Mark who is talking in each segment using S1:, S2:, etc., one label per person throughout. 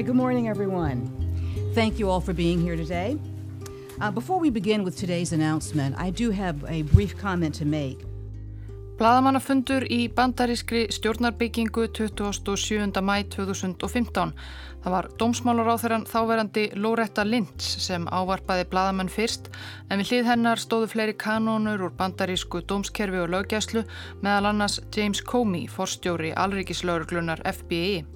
S1: Right, good morning, everyone. Thank you all for being here today. Uh, before we begin with today's announcement, I do have a brief comment to make.
S2: Blaðamannafundur í bandarískri stjórnarbyggingu 27. mæ 2015. Það var dómsmálaráþurann þáverandi Lóretta Lynch sem ávarpaði blaðamenn fyrst en við hlið hennar stóðu fleiri kanónur úr bandarísku dómskerfi og löggæslu meðal annars James Comey, forstjóri Alrikislauruglunar FBI.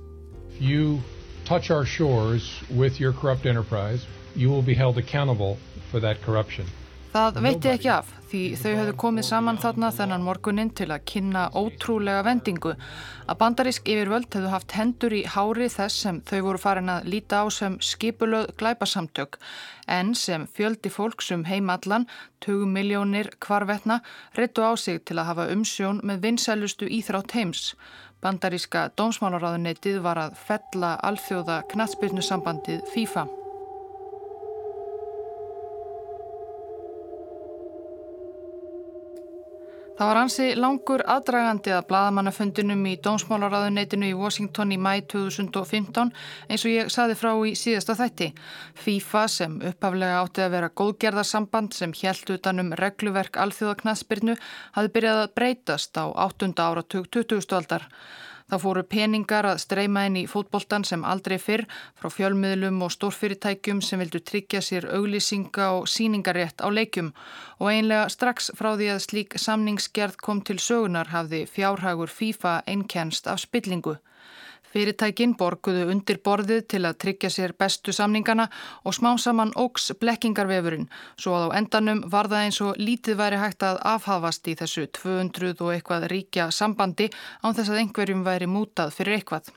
S3: You touch our shores with your corrupt enterprise, you will be held accountable for that corruption.
S2: Það veitti ekki af því þau höfðu komið saman þarna þennan morgunin til að kynna ótrúlega vendingu að bandarísk yfirvöld hefðu haft hendur í hári þess sem þau voru farin að líta á sem skipulöð glæpasamtök en sem fjöldi fólksum heimallan, 20 miljónir kvarvetna, reyttu á sig til að hafa umsjón með vinsælustu íþrátt heims. Bandaríska dómsmálaráðunetið var að fella alþjóða knatsbyrnusambandið FIFA. Það var hansi langur aðdragandi að bladamannafundinum í Dómsmálaráðuneytinu í Washington í mæ 2015 eins og ég saði frá í síðasta þætti. FIFA sem upphaflega átti að vera góðgerðarsamband sem hjælt utanum regluverk alþjóðaknaðspyrnu hafi byrjað að breytast á 8. áratug 20. aldar. Það fóru peningar að streyma inn í fótboltan sem aldrei fyrr frá fjölmiðlum og stórfyrirtækjum sem vildu tryggja sér auglýsinga og síningarétt á leikjum og einlega strax frá því að slík samningsgerð kom til sögunar hafði fjárhagur FIFA einnkenst af spillingu. Fyrirtækin borguðu undir borðið til að tryggja sér bestu samningana og smá saman ógs blekkingarvefurinn svo að á endanum var það eins og lítið væri hægt að afhafast í þessu 200 og eitthvað ríkja sambandi án þess að einhverjum væri mútað fyrir eitthvað.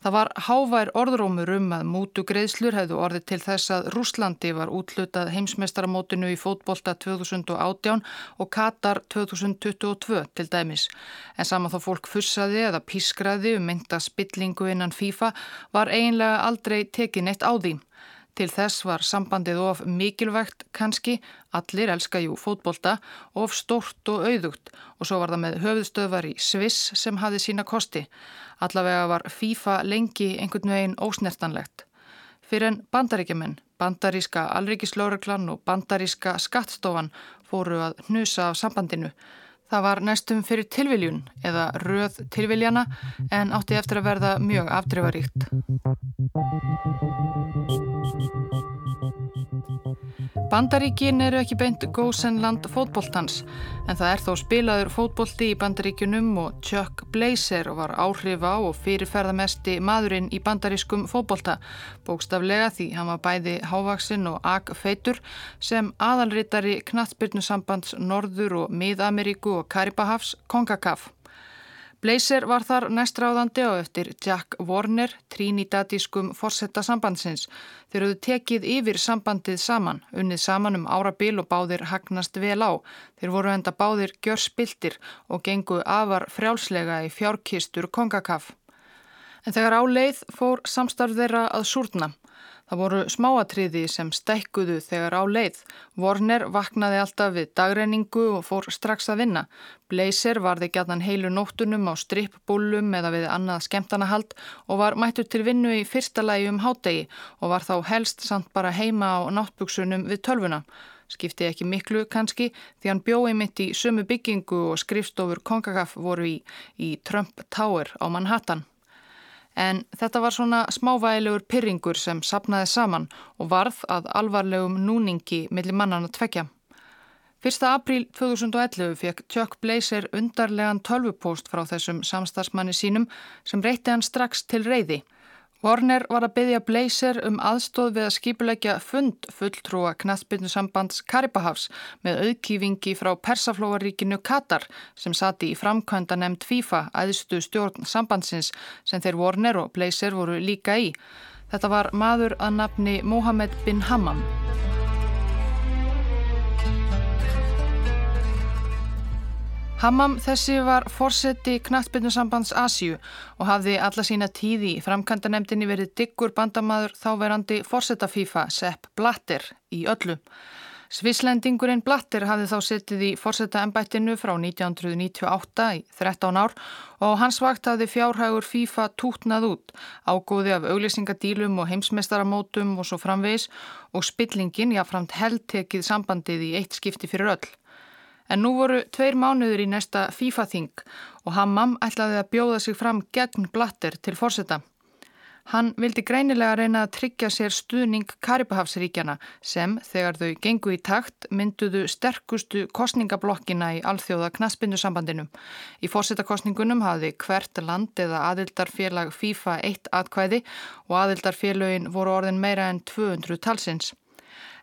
S2: Það var hávær orðrómur um að mútu greiðslur hefðu orðið til þess að Rúslandi var útlutað heimsmestaramótinu í fótbolta 2018 og Katar 2022 til dæmis. En saman þó fólk fussaði eða pískraði um mynda spillingu innan FIFA var eiginlega aldrei tekin eitt á því. Til þess var sambandið of mikilvægt kannski, allir elska jú fótbolta, of stort og auðugt og svo var það með höfðstöðvar í Sviss sem hafði sína kosti. Allavega var FIFA lengi einhvern veginn ósnertanlegt. Fyrir en bandaríkjumenn, bandaríska alríkislauriklan og bandaríska skattstofan fóru að hnusa af sambandinu. Það var næstum fyrir tilviljun eða röð tilviljana en átti eftir að verða mjög afdreifaríkt. Bandaríkin eru ekki beint góðsennland fótbóltans en það er þó spilaður fótbólti í bandaríkunum og Chuck Blazer var áhrif á og fyrirferðamesti maðurinn í bandarískum fótbólta bókstaflega því hann var bæði hávaksinn og agfeitur sem aðalritari knattbyrnusambands Norður og Mið-Ameríku og Karibahafs Kongakaf. Blazer var þar næstráðandi á eftir Jack Warner, trínidatískum forsetta sambandsins. Þeir höfðu tekið yfir sambandið saman, unnið saman um árabil og báðir hagnast vel á. Þeir voru enda báðir gjör spiltir og gengu afar frjálslega í fjárkistur kongakaf. En þegar á leið fór samstarf þeirra að súrna. Það voru smáatriði sem stækkuðu þegar á leið. Warner vaknaði alltaf við dagreiningu og fór strax að vinna. Blazer varði gætan heilu nóttunum á strippbúlum eða við annað skemtanahald og var mættur til vinnu í fyrsta lægi um hádegi og var þá helst samt bara heima á náttbuksunum við tölvuna. Skipti ekki miklu kannski því hann bjóði mitt í sömu byggingu og skrifstofur Kongakaf voru í, í Trump Tower á Manhattan. En þetta var svona smávægilegur pyrringur sem sapnaði saman og varð að alvarlegum núningi millir mannana tvekja. 1. apríl 2011 fekk Chuck Blazer undarlegan tölvupóst frá þessum samstagsmanni sínum sem reytti hann strax til reyði. Warner var að byggja Blazer um aðstóð við að skipulegja fund fulltrúa knastbyrnusambands Karibahafs með auðkýfingi frá Persaflóaríkinu Katar sem sati í framkvæmda nefnd FIFA aðstu stjórn sambandsins sem þeir Warner og Blazer voru líka í. Þetta var maður að nafni Mohamed bin Hammam. Hammam þessi var fórseti knattbyrnusambands Asju og hafði alla sína tíði í framkantanemdini verið diggur bandamaður þáverandi fórseta FIFA Sepp Blatter í öllu. Svislendingurinn Blatter hafði þá setið í forsetta ennbættinu frá 1998 í 13 ár og hans vakt hafði fjárhægur FIFA tútnað út, ágóði af auglýsingadílum og heimsmeistaramótum og svo framvegis og spillingin jáframt heldtekið sambandið í eitt skipti fyrir öll. En nú voru tveir mánuður í næsta FIFA-þing og Hammam ætlaði að bjóða sig fram gegn Blatter til forsetta. Hann vildi greinilega reyna að tryggja sér stuðning Karibahafsríkjana sem, þegar þau gengu í takt, mynduðu sterkustu kostningablokkina í alþjóða knaspindusambandinu. Í fórsetakostningunum hafði hvert land eða aðildarfélag FIFA eitt atkvæði og aðildarfélagin voru orðin meira en 200 talsins.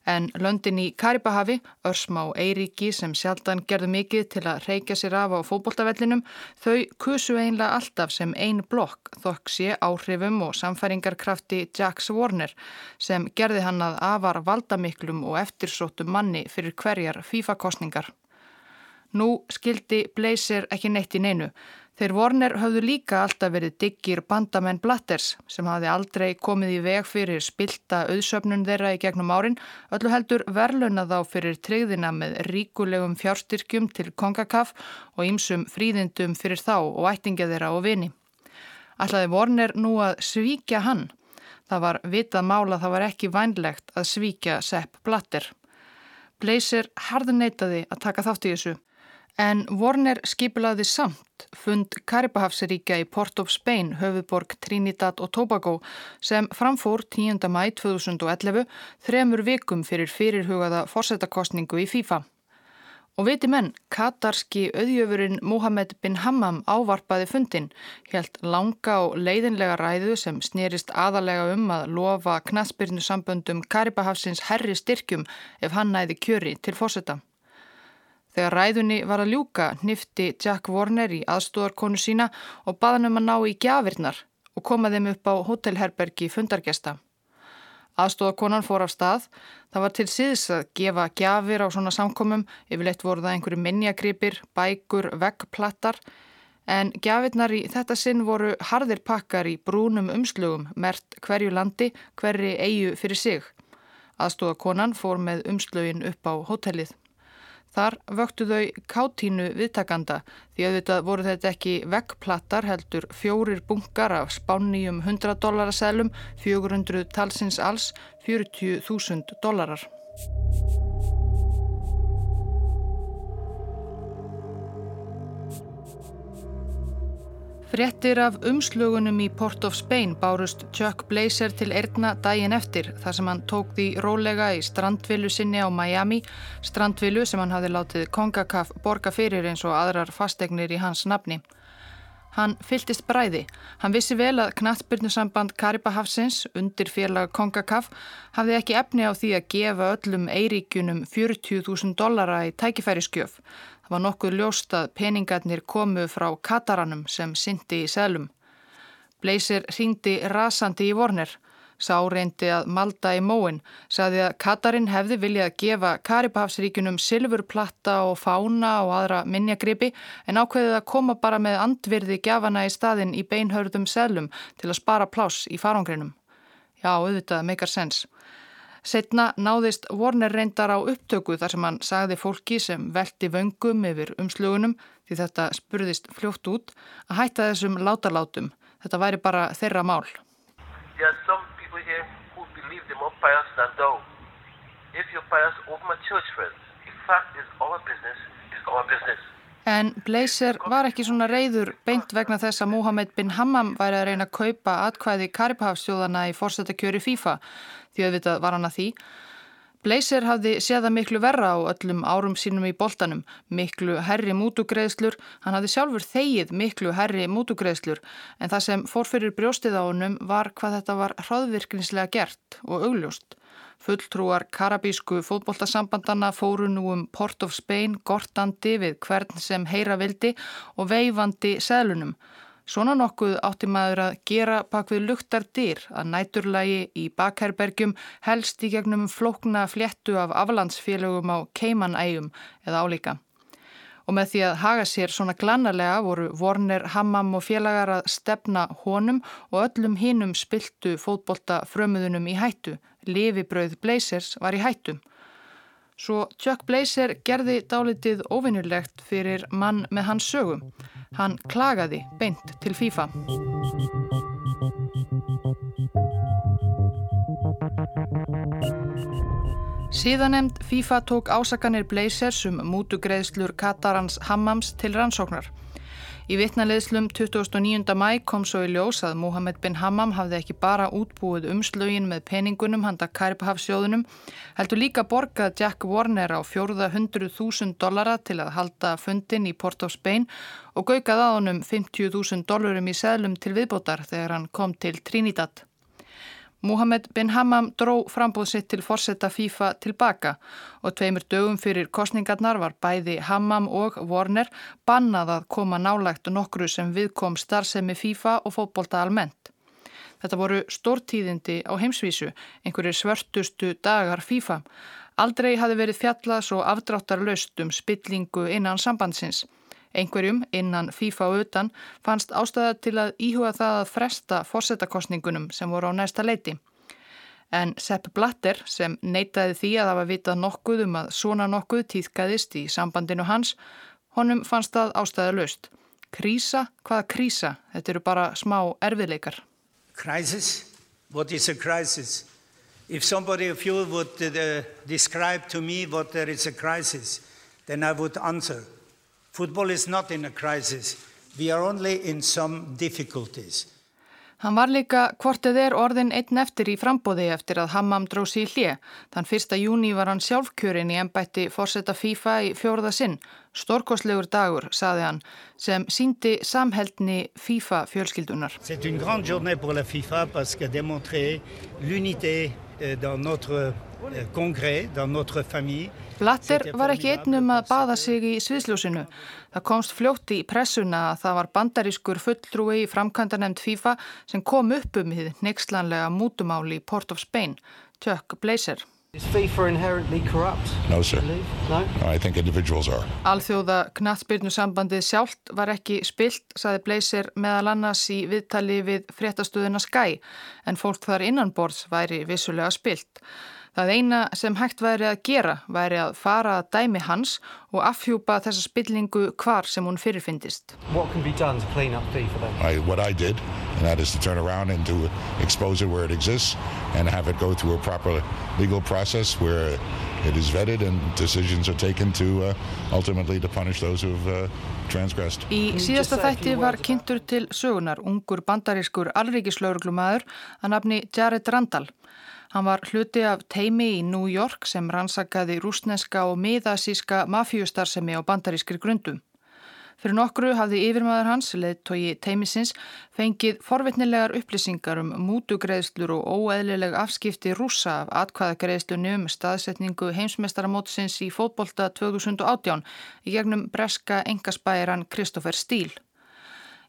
S2: En löndin í Karibahavi, Örsmá Eiríki sem sjaldan gerðu mikið til að reykja sér af á fókbóltavellinum, þau kusu einlega alltaf sem ein blokk þokk sé áhrifum og samfæringarkrafti Jacks Warner sem gerði hann að afar valdamiklum og eftirsóttum manni fyrir hverjar FIFA-kostningar. Nú skildi Blazer ekki neitt í neinu. Þeir Warner höfðu líka alltaf verið diggir bandamenn Blatters sem hafði aldrei komið í veg fyrir spilta auðsöfnun þeirra í gegnum árin, öllu heldur verluna þá fyrir treyðina með ríkulegum fjárstyrkjum til Kongakaf og ýmsum fríðindum fyrir þá og ættingja þeirra og vini. Ætlaði Warner nú að svíkja hann. Það var vitað mála það var ekki vænlegt að svíkja Sepp Blatter. Blazer harðuneitaði að taka þátt í þessu En Warner skipulaði samt fund Karibahafsaríkja í Port of Spain, höfuborg Trinidad og Tobago sem framfór 10. mæ 2011 þremur vikum fyrir fyrirhugaða fórsetakostningu í FIFA. Og viti menn, katarski auðjöfurinn Mohamed bin Hammam ávarpaði fundin, helt langa og leiðinlega ræðu sem snerist aðalega um að lofa knaspirnu samböndum Karibahafsins herri styrkjum ef hann næði kjöri til fórseta. Þegar ræðunni var að ljúka nifti Jack Warner í aðstóðarkonu sína og baðan um að ná í gjafirnar og koma þeim upp á hotellherbergi fundargesta. Aðstóðarkonan fór af stað. Það var til síðs að gefa gjafir á svona samkomum, yfirleitt voru það einhverju minjagripir, bækur, veggplattar, en gjafirnar í þetta sinn voru harðir pakkar í brúnum umslugum, mert hverju landi, hverri eigu fyrir sig. Aðstóðarkonan fór með umslugin upp á hotellið. Þar vöktu þau kátínu viðtakanda því að þetta voru þetta ekki vekkplattar heldur fjórir bunkar af spánníum 100 dólarasælum, 400 talsins alls, 40.000 dólarar. Frettir af umslugunum í Port of Spain bárust Chuck Blazer til erna daginn eftir þar sem hann tók því rólega í strandvilu sinni á Miami, strandvilu sem hann hafði látið Kongakaf borga fyrir eins og aðrar fastegnir í hans nafni. Hann fyltist bræði. Hann vissi vel að knattbyrnusamband Karibahafsins undir félag Kongakaf hafði ekki efni á því að gefa öllum eiríkjunum 40.000 dollara í tækifæri skjöf. Það var nokkuð ljóst að peningarnir komu frá Kataranum sem syndi í selum. Bleisir ringdi rasandi í vornir. Sá reyndi að malda í móin, saði að Katarinn hefði viljað gefa Karibahafsríkunum silfurplatta og fána og aðra minnjagripi en ákveðið að koma bara með andvirði gefana í staðin í beinhörðum selum til að spara pláss í farangrinum. Já, auðvitað, meikar sens. Setna náðist Warner reyndar á upptöku þar sem hann sagði fólki sem veldi vöngum yfir umslugunum því þetta spurðist fljótt út að hætta þessum látalátum. Þetta væri bara þeirra mál. En Blazer var ekki svona reyður beint vegna þess að Mohamed bin Hammam væri að reyna að kaupa atkvæði Karibhafstjóðana í fórsetakjöri FIFA því auðvitað var hann að því. Blazer hafði séða miklu verra á öllum árum sínum í boltanum, miklu herri mútugreðslur, hann hafði sjálfur þegið miklu herri mútugreðslur en það sem fór fyrir brjóstið á honum var hvað þetta var hraðvirkningslega gert og augljóst. Fulltrúar karabísku fótboltasambandana fóru nú um Port of Spain gortandi við hvern sem heyra vildi og veifandi seglunum. Svona nokkuð átti maður að gera bak við luktar dyr að næturlægi í bakherbergjum helst í gegnum flókna fléttu af aflandsfélögum á Keimanægum eða álíka. Og með því að haga sér svona glannarlega voru Warner, Hammam og félagar að stefna honum og öllum hinnum spiltu fótbolta frömuðunum í hættu. Livibröð Blazers var í hættum. Svo Chuck Blazer gerði dálitið óvinnulegt fyrir mann með hans sögum. Hann klagaði beint til FIFA. Síðanemd FIFA tók ásakanir Blazers um mútugreðslur Katarans Hammams til rannsóknar. Í vitnaleðslum 29. mæ kom svo í ljós að Mohamed bin Hammam hafði ekki bara útbúið umslögin með peningunum handa Karibhafsjóðunum, heldur líka borgað Jack Warner á 400.000 dollara til að halda fundin í Port of Spain og gaukað á honum 50.000 dollarum í seglum til viðbótar þegar hann kom til Trinidad. Mohamed bin Hammam dró frambóð sitt til forsetta FIFA tilbaka og tveimur dögum fyrir kostningarnar var bæði Hammam og Warner bannað að koma nálægt nokkru sem viðkom starfsemi FIFA og fótbolta almennt. Þetta voru stórtíðindi á heimsvísu, einhverjir svörtustu dagar FIFA. Aldrei hafi verið fjallað svo afdráttarlaust um spillingu innan sambandsins. Einhverjum innan FIFA og utan fannst ástæða til að íhuga það að fresta fórsetakostningunum sem voru á næsta leiti. En Sepp Blatter sem neytaði því að var vitað nokkuð um að svona nokkuð týðkaðist í sambandinu hans, honum fannst það ástæða löst. Krísa? Hvaða krísa? Þetta eru bara smá erfiðleikar.
S4: Crisis? What is a crisis? If somebody of you would uh, describe to me what there is a crisis, then I would answer. Football is not in a crisis. We are only in some difficulties.
S2: Hann var líka hvortið er orðin einn eftir í frambóði eftir að Hammam dróð sér hlje. Þann 1. júni var hann sjálfkjörin í ennbætti fórsetta FIFA í fjórða sinn. Storkoslegur dagur, saði hann, sem síndi samheldni FIFA fjölskyldunar.
S4: C'est une grande journée pour la FIFA parce qu'elle démontré l'unité euh, dans notre euh, dans notre famille.
S2: Blatter var ekki einnum að baða sig í sviðsljósinu. Það komst fljótt í pressuna að það var bandarískur fulltrúi í framkvæmdanemnd FIFA sem kom upp um hið nextlanlega mútumáli í Port of Spain, Chuck Blazer.
S5: Is FIFA inherently corrupt?
S6: No, sir. No? no, I think individuals are.
S2: Alþjóða knattbyrnusambandið sjálft var ekki spilt, saði Blazer meðal annars í viðtali við fréttastuðuna Sky, en fólk þar innanborðs væri vissulega spilt. Það eina sem hægt væri að gera væri að fara að dæmi hans og afhjúpa þessa spillingu hvar sem hún fyrirfindist.
S5: What can be done to clean up FIFA then?
S6: I, what I did, and that is to turn around and to expose it where it exists and have it go through a proper legal process where it is vetted and decisions are taken to uh, ultimately to punish those who have uh, transgressed.
S2: Í síðasta þætti var kynntur til sögunar ungur bandarískur alríkislauruglumæður að nafni Jared Randall. Hann var hluti af teimi í New York sem rannsakaði rúsneska og miðasíska mafíustarsemi á bandarískri grundum. Fyrir nokkru hafði yfirmaður hans, leðtogi teimisins, fengið forvitnilegar upplýsingar um mútugreðslur og óeðlileg afskipti rúsa af atkvæðagreðslunni um staðsetningu heimsmestaramótsins í fótbolta 2018 í gegnum breska engaspæran Kristoffer Stíl.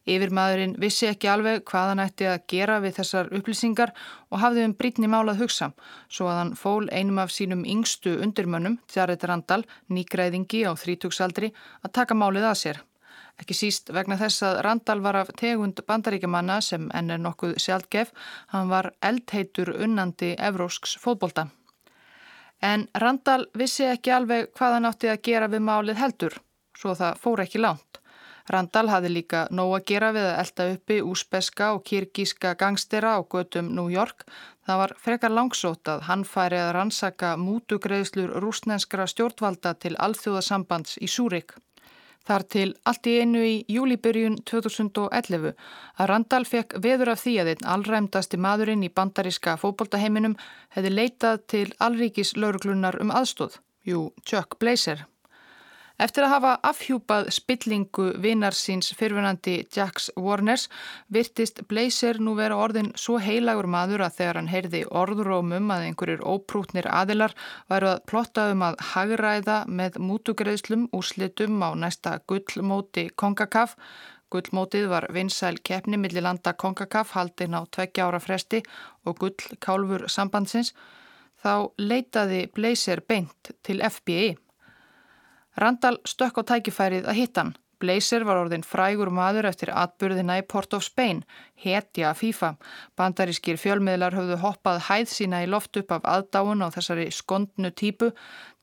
S2: Yfirmaðurinn vissi ekki alveg hvað hann ætti að gera við þessar upplýsingar og hafði um brítni málað hugsa, svo að hann fól einum af sínum yngstu undirmönnum, Tjaret Randall, nýgræðingi á þrítugsaldri, að taka málið að sér. Ekki síst vegna þess að Randall var af tegund bandaríkjamanna sem enn er nokkuð sjálfgef, hann var eldheitur unnandi evrósks fótbolta. En Randall vissi ekki alveg hvað hann átti að gera við málið heldur, svo það fór ekki lánt. Randall hafði líka nóg að gera við að elda uppi úsbeska og kirgíska gangstera á götum New York. Það var frekar langsótt að hann færi að rannsaka mútugreðslur rúsnenskra stjórnvalda til alþjóðasambands í Súrik. Þar til allt í einu í júlibyrjun 2011 að Randall fekk veður af því að einn allræmdasti maðurinn í bandaríska fókbóltaheiminum hefði leitað til allríkis lauruglunar um aðstóð, jú, Chuck Blazer. Eftir að hafa afhjúpað spillingu vinar síns fyrfunandi Jacks Warners virtist Blazer nú vera orðin svo heilagur maður að þegar hann heyrði orðrómum að einhverjir óprútnir aðilar væru að plotta um að hagræða með mútugreðslum úrslitum á næsta gullmóti Kongakaf. Gullmótið var vinsæl keppni millir landa Kongakaf haldinn á tveggja ára fresti og gullkálfur sambandsins. Þá leitaði Blazer beint til FBI. Randall stökk á tækifærið að hitta hann, Blazer var orðin frægur maður eftir atbyrðina í Port of Spain, hetja FIFA. Bandarískir fjölmiðlar höfðu hoppað hæð sína í loft upp af aðdáun á þessari skondnu típu.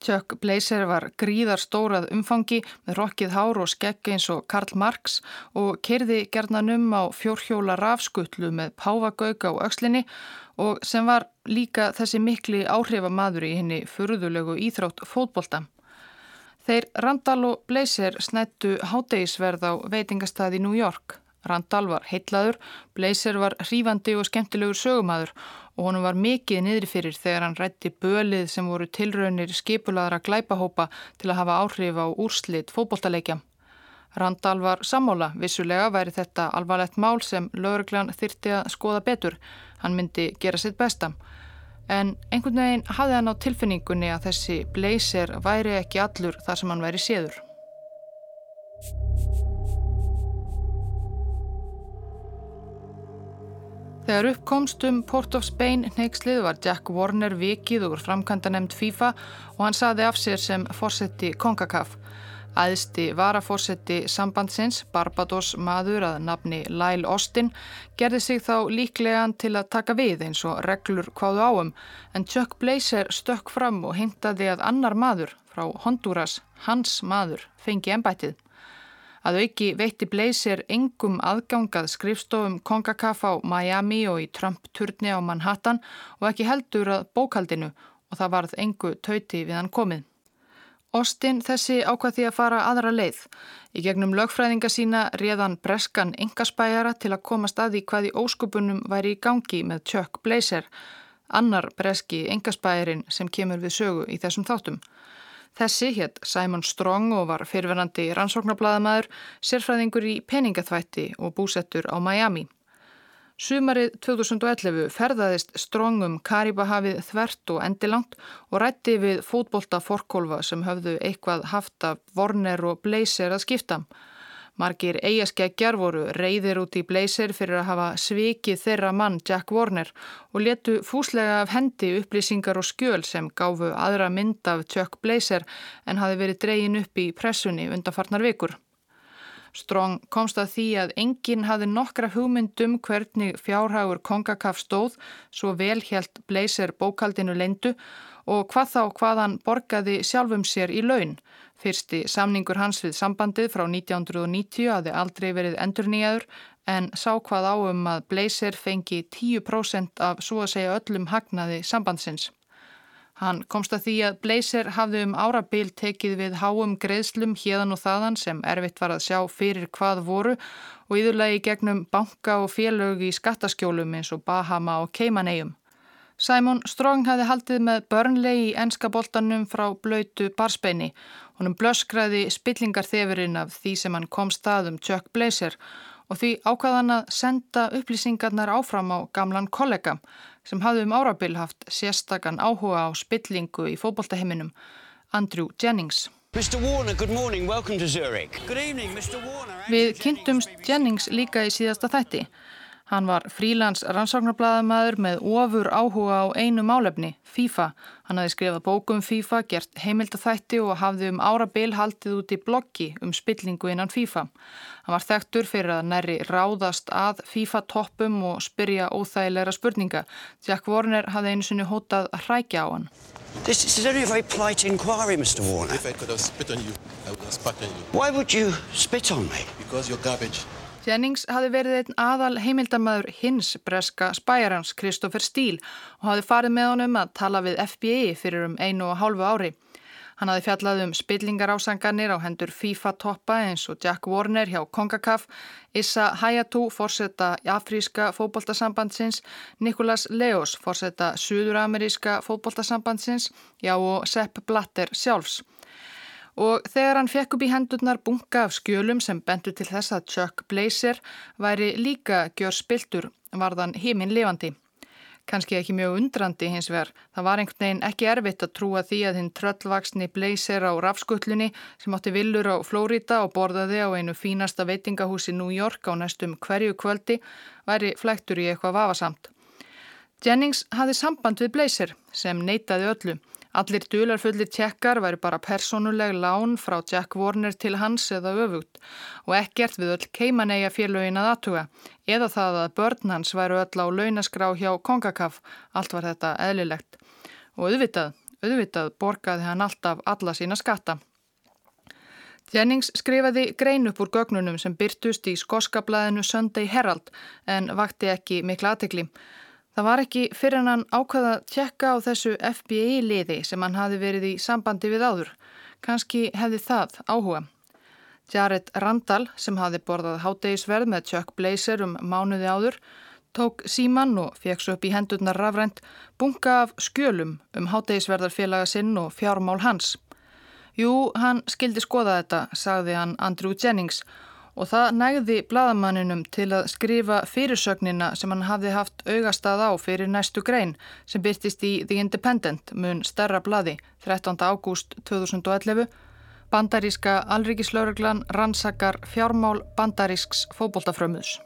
S2: Chuck Blazer var gríðar stórað umfangi með rokkið hár og skegg eins og Karl Marx og kerði gerðnanum á fjórhjóla rafskutlu með pávagauga á aukslinni og sem var líka þessi mikli áhrifamadur í henni furðulegu íþrótt fótbolta. Þeir Randall og Blazer snættu hádegisverð á veitingastað í New York. Randall var heitlaður, Blazer var hrífandi og skemmtilegur sögumadur og honum var mikið niðri fyrir þegar hann rætti bölið sem voru tilraunir skipulaðra glæpahópa til að hafa áhrif á úrslit fótboltaleikja. Randall var sammála, vissulega væri þetta alvarlegt mál sem lauruglan þyrti að skoða betur. Hann myndi gera sitt besta en einhvern veginn hafði hann á tilfinningunni að þessi blazer væri ekki allur þar sem hann væri séður. Þegar uppkomst um Port of Spain neykslið var Jack Warner vikið úr framkvæmda nefnd FIFA og hann saði af sér sem fórsetti Kongakaf. Æðsti varafórsetti sambandsins, Barbados maður að nafni Lyle Austin, gerði sig þá líklegan til að taka við eins og reglur hvaðu áum, en Chuck Blazer stökk fram og hintaði að annar maður frá Honduras, hans maður, fengi ennbættið. Að auki veitti Blazer engum aðgangað skrifstofum Kongakaf á Miami og í Trump-turni á Manhattan og ekki heldur að bókaldinu og það varð engu tauti við hann komið. Austin þessi ákvað því að fara aðra leið. Í gegnum lögfræðinga sína réðan breskan engaspæjara til að komast að því hvað í óskupunum væri í gangi með Chuck Blazer, annar breski engaspæjarin sem kemur við sögu í þessum þáttum. Þessi hétt Simon Strong og var fyrirverandi rannsóknarbladamæður, sérfræðingur í peningaþvætti og búsettur á Miami. Sumarið 2011 ferðaðist strongum Karibahafið þvert og endilangt og rætti við fótbolta forkólfa sem höfðu eitthvað haft af Warner og Blazer að skipta. Margir eigaskeggjar voru reyðir út í Blazer fyrir að hafa svikið þeirra mann Jack Warner og letu fúslega af hendi upplýsingar og skjöl sem gáfu aðra mynd af Chuck Blazer en hafi verið dreyin upp í pressunni undanfarnar vikur. Strong komst að því að enginn hafði nokkra hugmyndum hvernig fjárhagur Kongakaf stóð svo vel helt Blazer bókaldinu leindu og hvað þá hvaðan borgaði sjálfum sér í laun. Fyrsti samningur hans við sambandið frá 1990 aði aldrei verið endur nýjaður en sá hvað áum að Blazer fengi 10% af svo að segja öllum hagnaði sambandsins. Hann komst að því að Blazer hafði um árabil tekið við háum greiðslum hérðan og þaðan sem erfitt var að sjá fyrir hvað voru og yðurlegi gegnum banka og félög í skattaskjólum eins og Bahama og Keimanegjum. Simon Strong hafði haldið með börnlegi í enskaboltanum frá blöytu barspeini. Honum blöskraði spillingar þefurinn af því sem hann kom staðum Chuck Blazer og því ákvaðan að senda upplýsingarnar áfram á gamlan kollega sem hafði um árabil haft sérstakann áhuga á spillingu í fókbóltaheiminum, Andrew Jennings. Warner, morning, evening, Við kynntumst Jennings líka í síðasta þætti. Hann var frílands rannsóknarbladamæður með ofur áhuga á einu málefni, FIFA. Hann hafi skrifað bókum FIFA, gert heimildathætti og hafði um árabil haldið út í bloggi um spillingu innan FIFA. Hann var þekktur fyrir að næri ráðast að FIFA-toppum og spyrja óþægilegra spurninga. Jack Warner hafði einu sinni hótað að hrækja á hann. This is only a very polite inquiry, Mr. Warner. If I could have spit on you, I would have spat on you. Why would you spit on me? Because you're garbage. Jennings hafi verið einn aðal heimildamæður hins breska spæjarans Christopher Steele og hafi farið með honum að tala við FBI fyrir um einu og hálfu ári. Hann hafi fjallað um spillingar ásanganir á hendur FIFA-toppa eins og Jack Warner hjá Kongakaf, Issa Hayatu, fórsetta afríska fótboltasambandsins, Nikolas Leos, fórsetta suðurameríska fótboltasambandsins, já og Sepp Blatter sjálfs. Og þegar hann fekk upp í hendurnar bunga af skjölum sem bentu til þess að Chuck Blazer væri líka gjör spiltur, varðan heiminn lifandi. Kanski ekki mjög undrandi hins vegar. Það var einhvern veginn ekki erfitt að trúa því að hinn tröllvaksni blazer á rafskullunni sem átti villur á Flórida og borðaði á einu fínasta veitingahúsi New York á næstum hverju kvöldi væri flæktur í eitthvað vafasamt. Jennings hafði samband við blazer sem neytaði öllu. Allir dularfullir tjekkar væri bara personuleg lán frá Jack Warner til hans eða öfugt og ekkert við öll keimanegja félögin að aðtuga eða það að börn hans væru öll á launaskrá hjá Kongakaf, allt var þetta eðlilegt. Og auðvitað, auðvitað borgaði hann alltaf alla sína skatta. Jennings skrifaði grein upp úr gögnunum sem byrtust í skoskablaðinu Sunday Herald en vakti ekki mikla aðtekli. Það var ekki fyrir hann ákvaða að tjekka á þessu FBI liði sem hann hafi verið í sambandi við áður. Kanski hefði það áhuga. Jared Randall sem hafi borðað hátegisverð með Chuck Blazer um mánuði áður tók síman og svo upp í hendurnar rafrænt bunga af skjölum um hátegisverðarfélaga sinn og fjármál hans. Jú, hann skildi skoða þetta, sagði hann Andrew Jennings og það nægði bladamanninum til að skrifa fyrirsögnina sem hann hafði haft augastað á fyrir næstu grein sem byrtist í The Independent mun stærra bladi 13. ágúst 2011 Bandaríska alríkislauruglan rannsakar fjármál bandarísks fóboltafrömmuðs.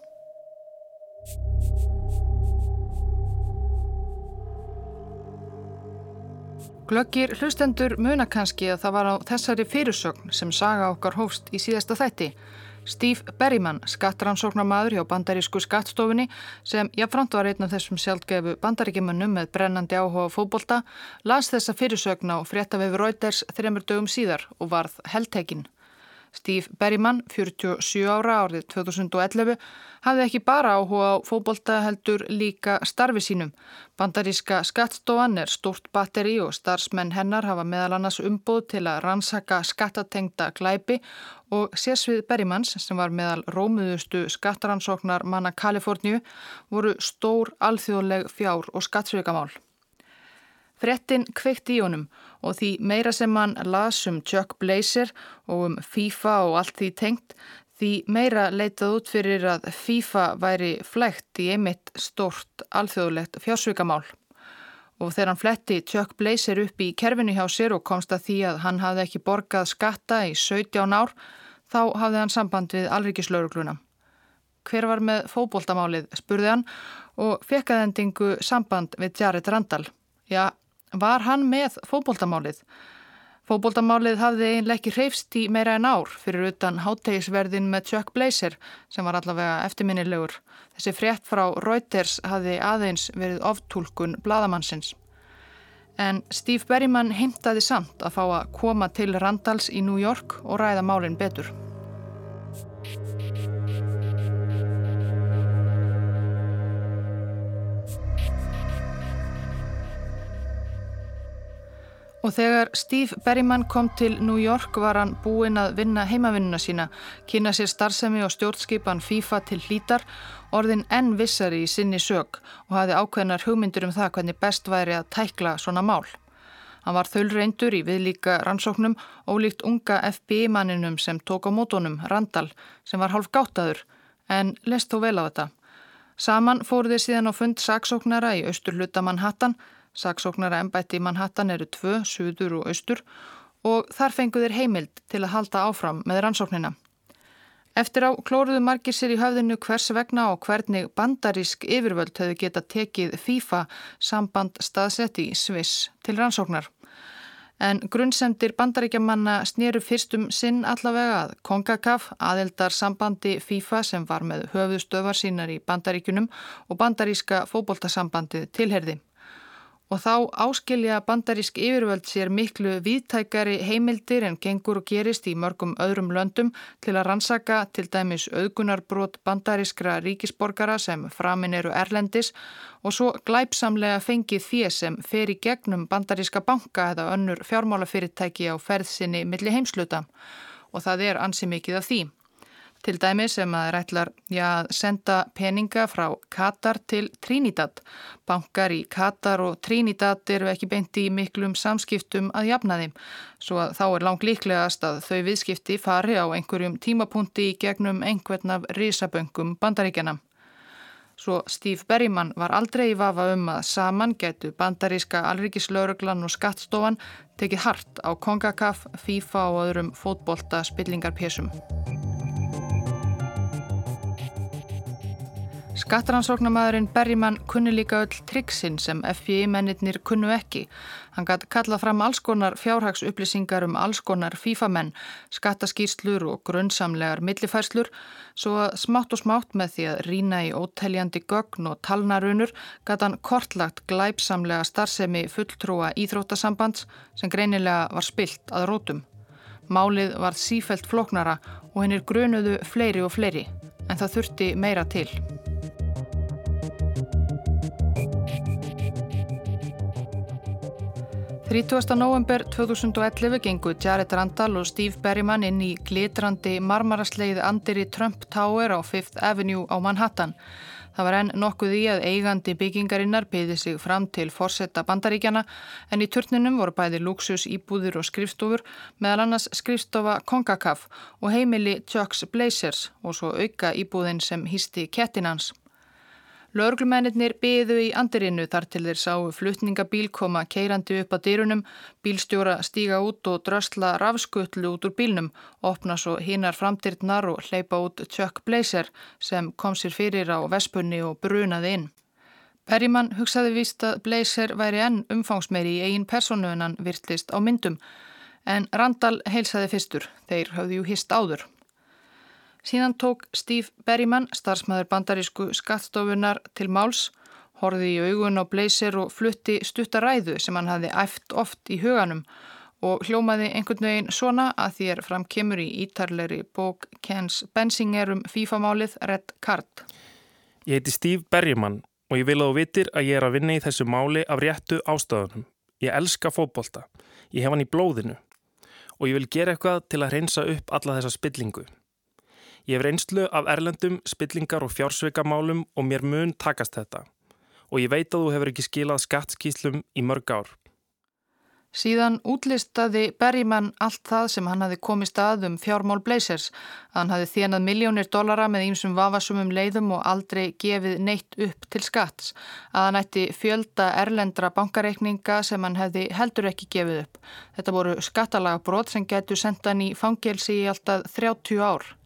S2: Glöggir hlustendur muna kannski að það var á þessari fyrirsögn sem saga okkar hófst í síðasta þætti Steve Berryman, skattrannsóknarmadur hjá bandarísku skattstofunni sem jáfnframt var einn af þessum sjálfgefu bandaríkjumannum með brennandi áhuga fókbólta, las þessa fyrirsögna og frétta við Reuters þremur dögum síðar og varð heldtekinn. Steve Berryman, 47 ára árið 2011, hafði ekki bara áhuga á fókbólta heldur líka starfi sínum. Bandaríska skattstofan er stort batteri og starfsmenn hennar hafa meðal annars umbúð til að rannsaka skattatengta glæpi og sérsvið Berrymans sem var meðal rómuðustu skattaransóknar manna Kaliforníu voru stór alþjóðleg fjár og skattsvíkamál. Frettin kveikt í honum og því meira sem hann las um Chuck Blazer og um FIFA og allt því tengt, því meira leitað út fyrir að FIFA væri flægt í einmitt stort alþjóðlegt fjársvíkamál. Og þegar hann fletti Chuck Blazer upp í kerfinu hjá sér og komst að því að hann hafði ekki borgað skatta í 17 ár, þá hafði hann samband við alríkislaurugluna. Hver var með fóboltamálið, spurði hann og fekk aðendingu samband við Jared Randall. Já, Var hann með fóboltamálið? Fóboltamálið hafði einlega ekki hreifst í meira en ár fyrir utan háttegisverðin með Chuck Blazer sem var allavega eftirminnilegur. Þessi frétt frá Reuters hafði aðeins verið oftúlkun bladamannsins. En Steve Berryman heimtaði samt að fá að koma til Randalls í New York og ræða málinn betur. Og þegar Steve Berryman kom til New York var hann búinn að vinna heimavinnuna sína, kynna sér starfsemi og stjórnskipan FIFA til hlítar, orðin enn vissari í sinni sög og hafi ákveðnar hugmyndur um það hvernig best væri að tækla svona mál. Hann var þölreindur í viðlíka rannsóknum ólíkt unga FBI-manninum sem tók á mótonum, Randall, sem var hálf gáttaður, en lest þó vel á þetta. Saman fór þeir síðan á fund saksóknara í austurluta Manhattan, Saksóknara ennbætti í Manhattan eru tvö, suður og austur og þar fenguðir heimild til að halda áfram með rannsóknina. Eftir á klóruðu margir sér í höfðinu hvers vegna og hvernig bandarísk yfirvöld hefðu geta tekið FIFA samband staðsetti í Sviss til rannsóknar. En grunnsendir bandaríkjamanna snýru fyrstum sinn allavega að Kongakaf, aðeldar sambandi FIFA sem var með höfðustöfar sínar í bandaríkunum og bandaríska fóboltasambandið tilherði og þá áskilja bandarísk yfirvöld sér miklu viðtækari heimildir en gengur og gerist í mörgum öðrum löndum til að rannsaka til dæmis auðgunarbrót bandarískra ríkisborgara sem framin eru erlendis og svo glæpsamlega fengið því sem fer í gegnum bandaríska banka eða önnur fjármálafyrirtæki á ferðsinni milli heimsluta og það er ansi mikið af því. Til dæmi sem að rætlar já, að senda peninga frá Katar til Trinidad. Bankar í Katar og Trinidad eru ekki beint í miklum samskiptum að jafna þeim. Svo að þá er langt líklegast að þau viðskipti fari á einhverjum tímapunkti í gegnum einhvern af risaböngum bandaríkjana. Svo Steve Berryman var aldrei í vafa um að saman getu bandaríska alrikislauruglan og skattstofan tekið hart á Kongakaf, FIFA og öðrum fótbolta spillingarpésum. Skattrannsóknarmadurinn Berryman kunni líka öll triksin sem FBI mennirnir kunnu ekki. Hann gæti kallað fram alls konar fjárhagsupplýsingar um alls konar FIFA-menn, skattaskýrslur og grunnsamlegar millifærslur, svo að smátt og smátt með því að rína í óteljandi gögn og talnarunur gæti hann kortlagt glæpsamlega starfsemi fulltrúa íþróttasambands sem greinilega var spilt að rótum. Málið var sífelt floknara og hennir grunuðu fleiri og fleiri, en það þurfti meira til. 30. november 2011 gengu Jared Randall og Steve Berryman inn í glitrandi marmarasleið Andiri Trump Tower á Fifth Avenue á Manhattan. Það var enn nokkuð í að eigandi byggingarinnar byði sig fram til forsetta bandaríkjana en í turninum voru bæði luxus íbúðir og skrifstofur meðal annars skrifstofa Kongakaf og heimili Chucks Blazers og svo auka íbúðin sem hýsti kettinans. Lörglumennir byðu í andirinu þar til þeir sáu flutningabíl koma keirandi upp að dyrunum, bílstjóra stíga út og drösla rafskutlu út úr bílnum, opna svo hinnar framdyrtnar og hleypa út Chuck Blazer sem kom sér fyrir á vespunni og brunaði inn. Berryman hugsaði víst að Blazer væri enn umfangsmeiri í eigin personu en hann virtlist á myndum, en Randall heilsaði fyrstur, þeir hafði jú hist áður. Síðan tók Steve Berryman, starfsmæður bandarísku skattstofunar til máls, horði í augun á blazer og flutti stuttaræðu sem hann hafði æft oft í huganum og hljómaði einhvern veginn svona að er fram kemur í ítarleiri bók Kens Bensinger um FIFA-málið Red Card.
S7: Ég heiti Steve Berryman og ég vil að þú vitir að ég er að vinna í þessu máli af réttu ástöðunum. Ég elska fótbolta. Ég hef hann í blóðinu og ég vil gera eitthvað til að hreinsa upp alla þessa spillingu. Ég hef reynslu af erlendum, spillingar og fjársveikamálum og mér mun takast þetta. Og ég veit að þú hefur ekki skilað skattskíslum í mörg ár.
S2: Síðan útlistaði Berryman allt það sem hann hafi komist að um fjármál Blazers. Hann hafi þjenað miljónir dollara með ímsum vafasumum leiðum og aldrei gefið neitt upp til skatts. Að hann ætti fjölda erlendra bankareikninga sem hann hefði heldur ekki gefið upp. Þetta voru skattalaga brot sem getur sendan í fangelsi í alltaf 30 ár.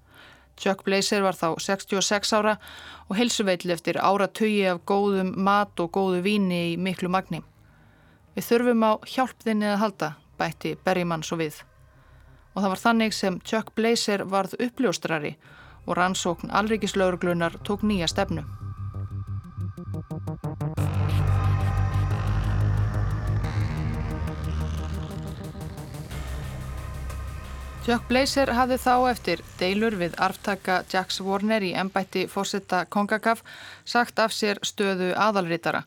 S2: Chuck Blazer var þá 66 ára og helsuveitil eftir ára tögi af góðum mat og góðu víni í miklu magni. Við þurfum á hjálpðinni að halda, bætti Berryman svo við. Og það var þannig sem Chuck Blazer varð uppljóstrari og rannsókn alrikislauruglunar tók nýja stefnu. Chuck Blazer hafði þá eftir deilur við arftaka Jax Warner í ennbætti fórsetta Kongakaf sagt af sér stöðu aðalritara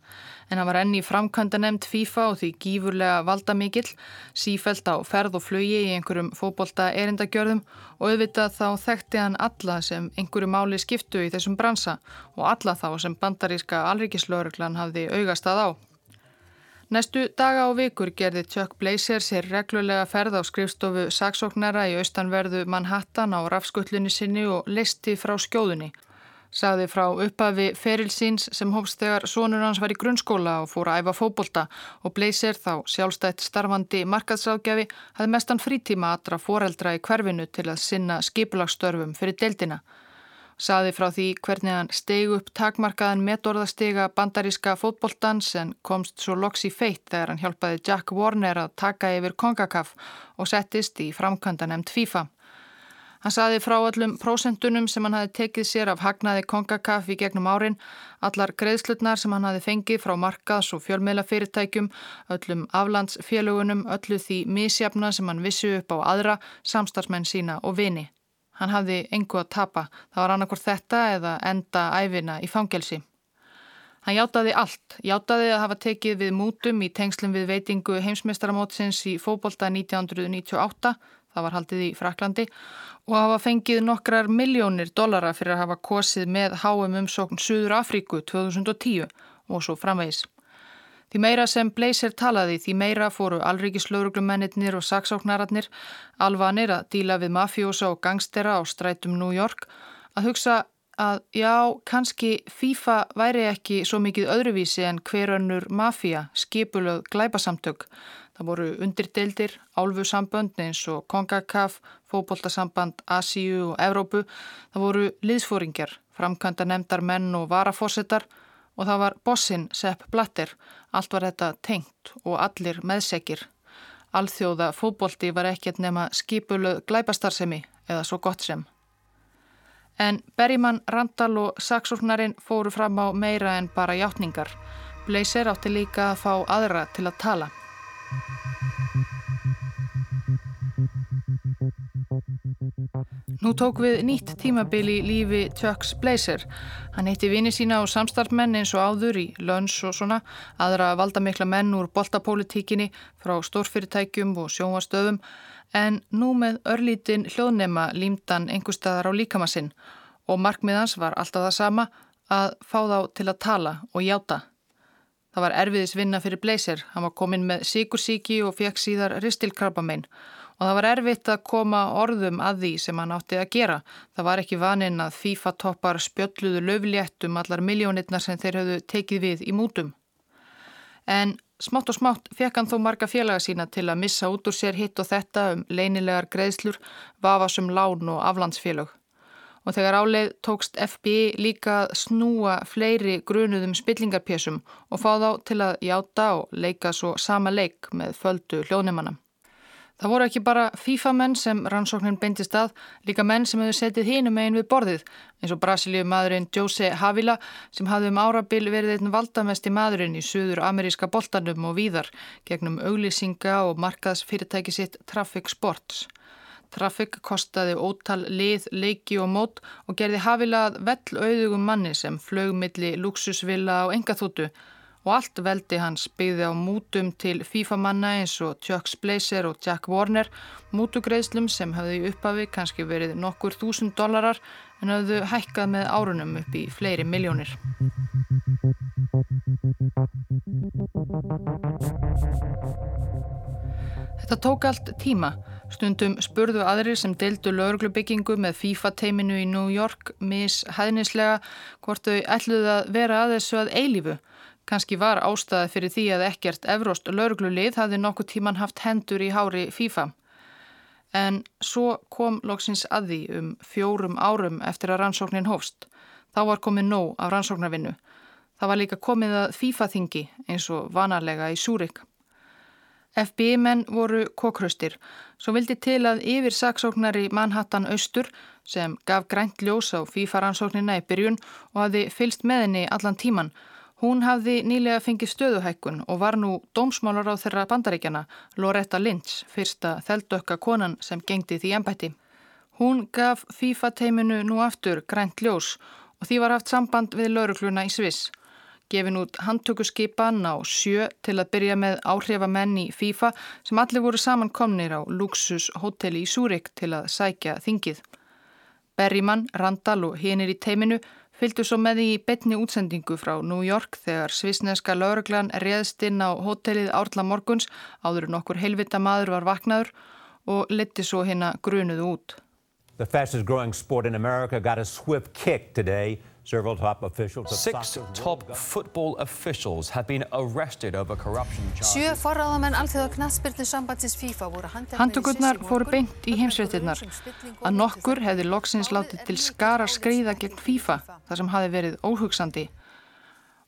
S2: en hann var enni framkvæmda nefnd FIFA og því gífurlega valda mikill, sífælt á ferð og flugi í einhverjum fóbolta erindagjörðum og auðvitað þá þekkti hann alla sem einhverju máli skiptu í þessum bransa og alla þá sem bandaríska alrikislauruglan hafði augastað á. Næstu daga og vikur gerði Chuck Blazer sér reglulega ferð á skrifstofu saksóknara í austanverðu Manhattan á rafskullunni sinni og listi frá skjóðunni. Saði frá upphafi ferilsins sem hófst þegar sonur hans var í grunnskóla og fór að æfa fóbolta og Blazer þá sjálfstætt starfandi markaðsáðgjafi hafði mestan frítíma aðra foreldra í hverfinu til að sinna skipulagsstörfum fyrir deildina. Saði frá því hvernig hann steg upp takmarkaðan metorðastega bandaríska fótboltans en komst svo loks í feitt þegar hann hjálpaði Jack Warner að taka yfir Kongakaf og settist í framkvæmda nefnd FIFA. Hann saði frá allum prósentunum sem hann hafi tekið sér af hagnaði Kongakaf í gegnum árin, allar greiðslutnar sem hann hafi fengið frá markaðs og fjölmeila fyrirtækjum, öllum aflandsfélugunum, öllu því misjafna sem hann vissi upp á aðra, samstarfsmenn sína og vini. Hann hafði engu að tapa. Það var annarkor þetta eða enda æfina í fangelsi. Hann hjátaði allt. Hjátaði að hafa tekið við mútum í tengslum við veitingu heimsmeistaramótsins í fóbolta 1998, það var haldið í Fraklandi, og hafa fengið nokkrar miljónir dollara fyrir að hafa kosið með háum umsókn Suður Afríku 2010 og svo framvegis. Því meira sem Blazer talaði, því meira fóru alríkislauruglumennir og saksóknararnir alvanir að díla við mafjósa og gangstera á strætum New York að hugsa að já, kannski FIFA væri ekki svo mikið öðruvísi en hverjannur mafía, skipulöð, glæpasamtök. Það voru undirdeildir, álfusambönd eins og Kongakaf, fókbóltasamband, Asíu og Evrópu. Það voru liðsfóringjar, framkvæmda nefndar menn og varafósittar og það var bossin Sepp Blatter. Allt var þetta tengt og allir meðsekir. Alþjóða fótbolti var ekkert nema skipuluð glæpastarsemi eða svo gott sem. En Berryman, Randall og saksóknarinn fóru fram á meira en bara hjáttningar. Blazer átti líka að fá aðra til að tala. Nú tók við nýtt tímabil í lífi Chucks Blazer. Hann heitti vini sína og samstarfmenn eins og áður í lönns og svona, aðra valdamikla menn úr boltapolitíkinni frá stórfyrirtækjum og sjónvastöðum, en nú með örlítin hljóðnema límdan einhverstaðar á líkamassinn og markmiðans var alltaf það sama að fá þá til að tala og hjáta. Það var erfiðis vinna fyrir Blazer, hann var komin með síkursíki og fekk síðar ristilkrabbamein og það var erfitt að koma orðum að því sem hann átti að gera. Það var ekki vaninn að FIFA-toppar spjölluðu löfléttum allar miljónirnar sem þeir höfðu tekið við í mútum. En smátt og smátt fekk hann þó marga félaga sína til að missa út úr sér hitt og þetta um leinilegar greiðslur, vafasum lán og aflandsfélög. Og þegar áleið tókst FBI líka snúa fleiri grunuðum spillingarpjessum og fá þá til að játa og leika svo sama leik með földu hljóðnumannam. Það voru ekki bara FIFA-menn sem rannsóknin beintist að, líka menn sem hefðu setið hínum megin við borðið, eins og Brasilíu maðurinn Jose Havila sem hafði um árabil verið einn valdamesti maðurinn í söður ameríska boltanum og víðar gegnum auglýsinga og markaðsfyrirtæki sitt Traffic Sports. Traffic kostaði ótal lið, leiki og mót og gerði Havila vell auðugum manni sem flögumilli luxusvilla á engaþútu og allt veldi hans byggði á mútum til FIFA-manna eins og Chuck Blazer og Jack Warner, mútugreðslum sem hafði upphafi kannski verið nokkur þúsund dólarar en hafðu hækkað með árunum upp í fleiri miljónir. Þetta tók allt tíma. Stundum spurðu aðrir sem deildu lauruglubyggingu með FIFA-teiminu í New York mis hæðnislega hvort þau ætluði að vera að þessu að eilífu Kanski var ástæði fyrir því að ekkert Evróst lauruglulið hafði nokkuð tíman haft hendur í hári FIFA. En svo kom loksins að því um fjórum árum eftir að rannsóknin hófst. Þá var komið nóg af rannsóknarvinnu. Það var líka komið að FIFA-þingi eins og vanalega í Súrik. FBI-menn voru kokkraustir, svo vildi til að yfir saksóknari Manhattan Östur sem gaf grænt ljós á FIFA-rannsóknina í byrjun og hafði fylst með henni allan tíman Hún hafði nýlega fengið stöðuhækkun og var nú dómsmálar á þeirra bandaríkjana, Loretta Lynch, fyrsta þeldökka konan sem gengdi því ennbætti. Hún gaf FIFA-teiminu nú aftur grænt ljós og því var haft samband við laurugluna í Sviss. Gefin út handtökuskipan á sjö til að byrja með áhrifamenn í FIFA sem allir voru samankomnir á Luxus hotelli í Súrik til að sækja þingið. Berrimann, Randall og hinnir í teiminu Fylgdu svo með í betni útsendingu frá New York þegar svisneska lauruglan réðst inn á hotellið Árla Morguns áður en okkur heilvita maður var vaknaður og leti svo hérna grunuðu út.
S8: Several top officials
S9: Six top football officials have been arrested over corruption charges.
S10: Sjö forráðamenn alþjóða knaspirnu sambandsins FIFA voru handteknir
S2: Handtökurnar fóru beint í heimsveitirnar. Að nokkur hefði loksins látið til skara skriða gegn FIFA, þar sem hafi verið óhugsandi.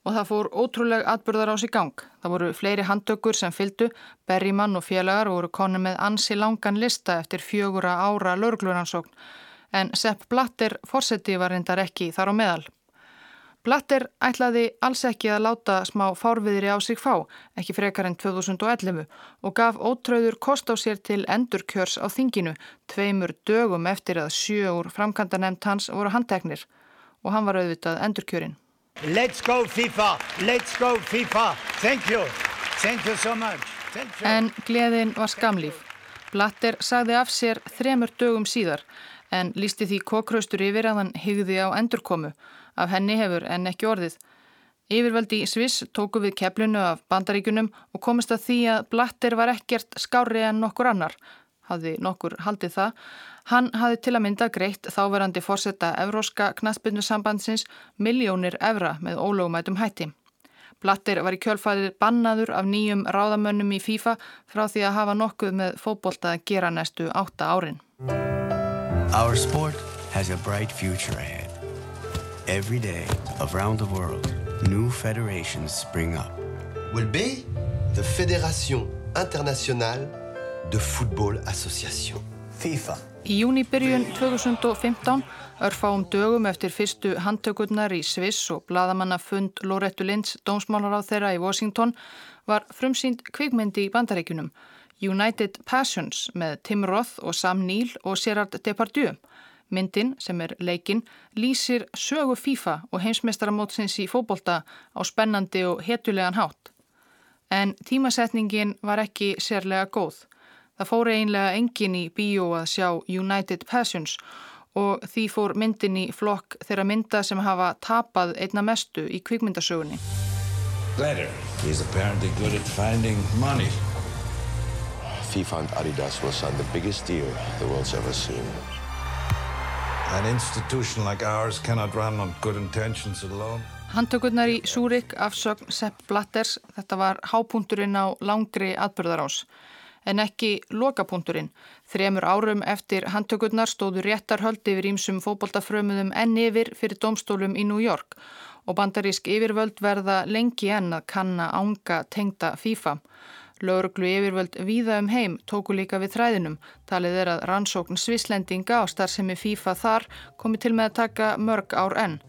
S2: Og það fór ótrúleg atbyrðar á sig gang. Það voru fleiri handtökur sem fyldu, Berrimann og félagar voru konu með ansi langan lista eftir fjögura ára lörgluransókn en Sepp Blatter fórseti var reyndar ekki þar á meðal. Blatter ætlaði alls ekki að láta smá fárviðri á sig fá, ekki frekar enn 2011 og gaf ótröður kost á sér til endurkjörs á þinginu tveimur dögum eftir að sjö úr framkantanemt hans voru handteknir og hann var auðvitað endurkjörin.
S4: Let's go FIFA! Let's go FIFA! Thank you! Thank you so much! You.
S2: En gleðin var skamlýf. Blatter sagði af sér þremur dögum síðar en lísti því kokkraustur yfir að hann hygði á endurkomu. Af henni hefur enn ekki orðið. Yfirvaldi í Sviss tóku við keflinu af bandaríkunum og komist að því að Blatter var ekkert skári en nokkur annar. Hafði nokkur haldið það. Hann hafði til að mynda greitt þáverandi fórsetta Evróska knastbyrnusambandsins miljónir evra með ólögumætum hætti. Blatter var í kjölfæðir bannaður af nýjum ráðamönnum í FIFA frá því að hafa nokkuð með fótbolta að gera næstu átta árin. Our sport has a bright future ahead.
S11: Every day, around the world, new federations spring up.
S12: will be the Fédération Internationale de Football Association.
S11: FIFA.
S2: Í júni byrjun 2015, örfáum dögum eftir fyrstu handtökurnar í Sviss og bladamanna fund Lorettu Linds dómsmálar á þeirra í Washington, var frumsýnd kvikmyndi í bandaríkunum United Passions með Tim Roth og Sam Neill og Gerard Depardieu. Myndin, sem er leikinn, lýsir sögu FIFA og heimsmeistaramótsins í fóbolta á spennandi og hetulegan hátt. En tímasetningin var ekki sérlega góð. Það fór einlega engin í bíó að sjá United Passions og því fór myndin í flokk þeirra mynda sem hafa tapað einna mestu í kvikmyndasögunni.
S13: Later, he's apparently good at finding money.
S14: FIFA and Adidas will sign the biggest deal the world's ever seen.
S13: An institution like ours cannot run on good intentions alone.
S2: Handtökurnar í Súrik afsögn Sepp Blatters, þetta var hápunturinn á langri atbyrðarás. En ekki lokapunturinn. Þremur árum eftir handtökurnar stóðu réttarhöld yfir ímsum fókbóltafrömuðum enn yfir fyrir domstólum í New York og bandarísk yfirvöld verða lengi enn að kanna ánga tengda FIFA. Lauruglu yfirvöld víða um heim tóku líka við þræðinum. Talið er að rannsókn svislendinga á starfsemi FIFA þar komi til með að taka mörg ár enn.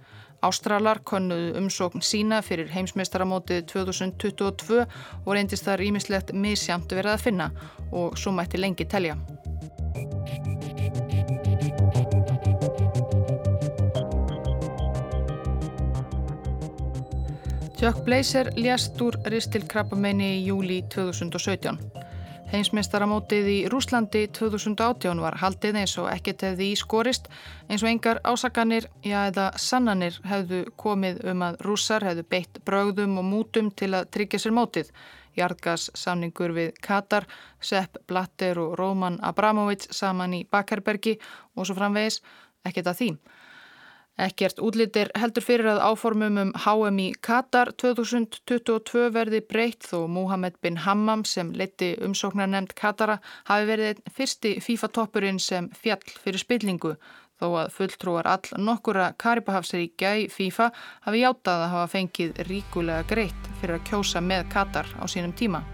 S2: Ástralar konnuðu umsókn sína fyrir heimsmeistaramótið 2022 og reyndist þar ímislegt misjamt verið að finna og svo mætti lengi telja. Chuck Blazer lést úr ristilkrabbameini í júli 2017. Heimsmeistaramótið í Rúslandi 2018 var haldið eins og ekkert hefði í skorist eins og engar ásakanir, já eða sannanir hefðu komið um að rússar hefðu beitt brögðum og mútum til að tryggja sér mótið. Jargas samningur við Katar, Sepp Blatter og Roman Abramovic saman í Bakherbergi og svo framvegis, ekkert að því. Ekkert útlýttir heldur fyrir að áformum um HM í Katar 2022 verði breytt þó Mohamed bin Hammam sem leti umsóknar nefnd Katara hafi verið fyrsti FIFA-toppurinn sem fjall fyrir spillingu þó að fulltrúar all nokkura Karibahafsríkja í FIFA hafi játað að hafa fengið ríkulega greitt fyrir að kjósa með Katar á sínum tíma.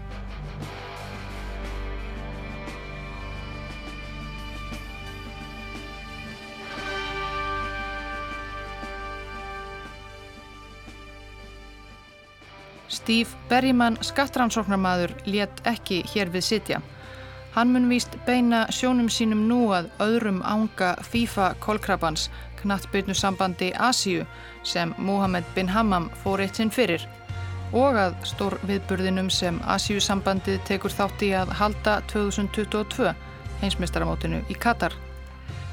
S2: Steve Berryman skattrannsóknarmadur létt ekki hér við sitja. Hann mun víst beina sjónum sínum nú að öðrum ánga FIFA kolkrabans knattbyrnu sambandi Asíu sem Mohamed bin Hammam fór eitt sinn fyrir og að stór viðburðinum sem Asíu sambandið tekur þátt í að halda 2022 heimsmeistaramótinu í Katar.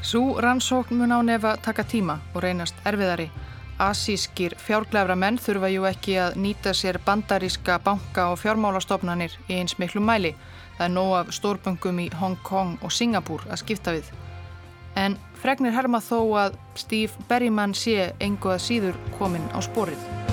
S2: Sú rannsókn mun á nefa taka tíma og reynast erfiðari Asískir fjárglæfra menn þurfa jú ekki að nýta sér bandaríska banka og fjármálastofnanir í eins miklu mæli. Það er nóg af stórböngum í Hong Kong og Singapúr að skipta við. En fregnir herma þó að Steve Berryman sé engu að síður komin á sporið.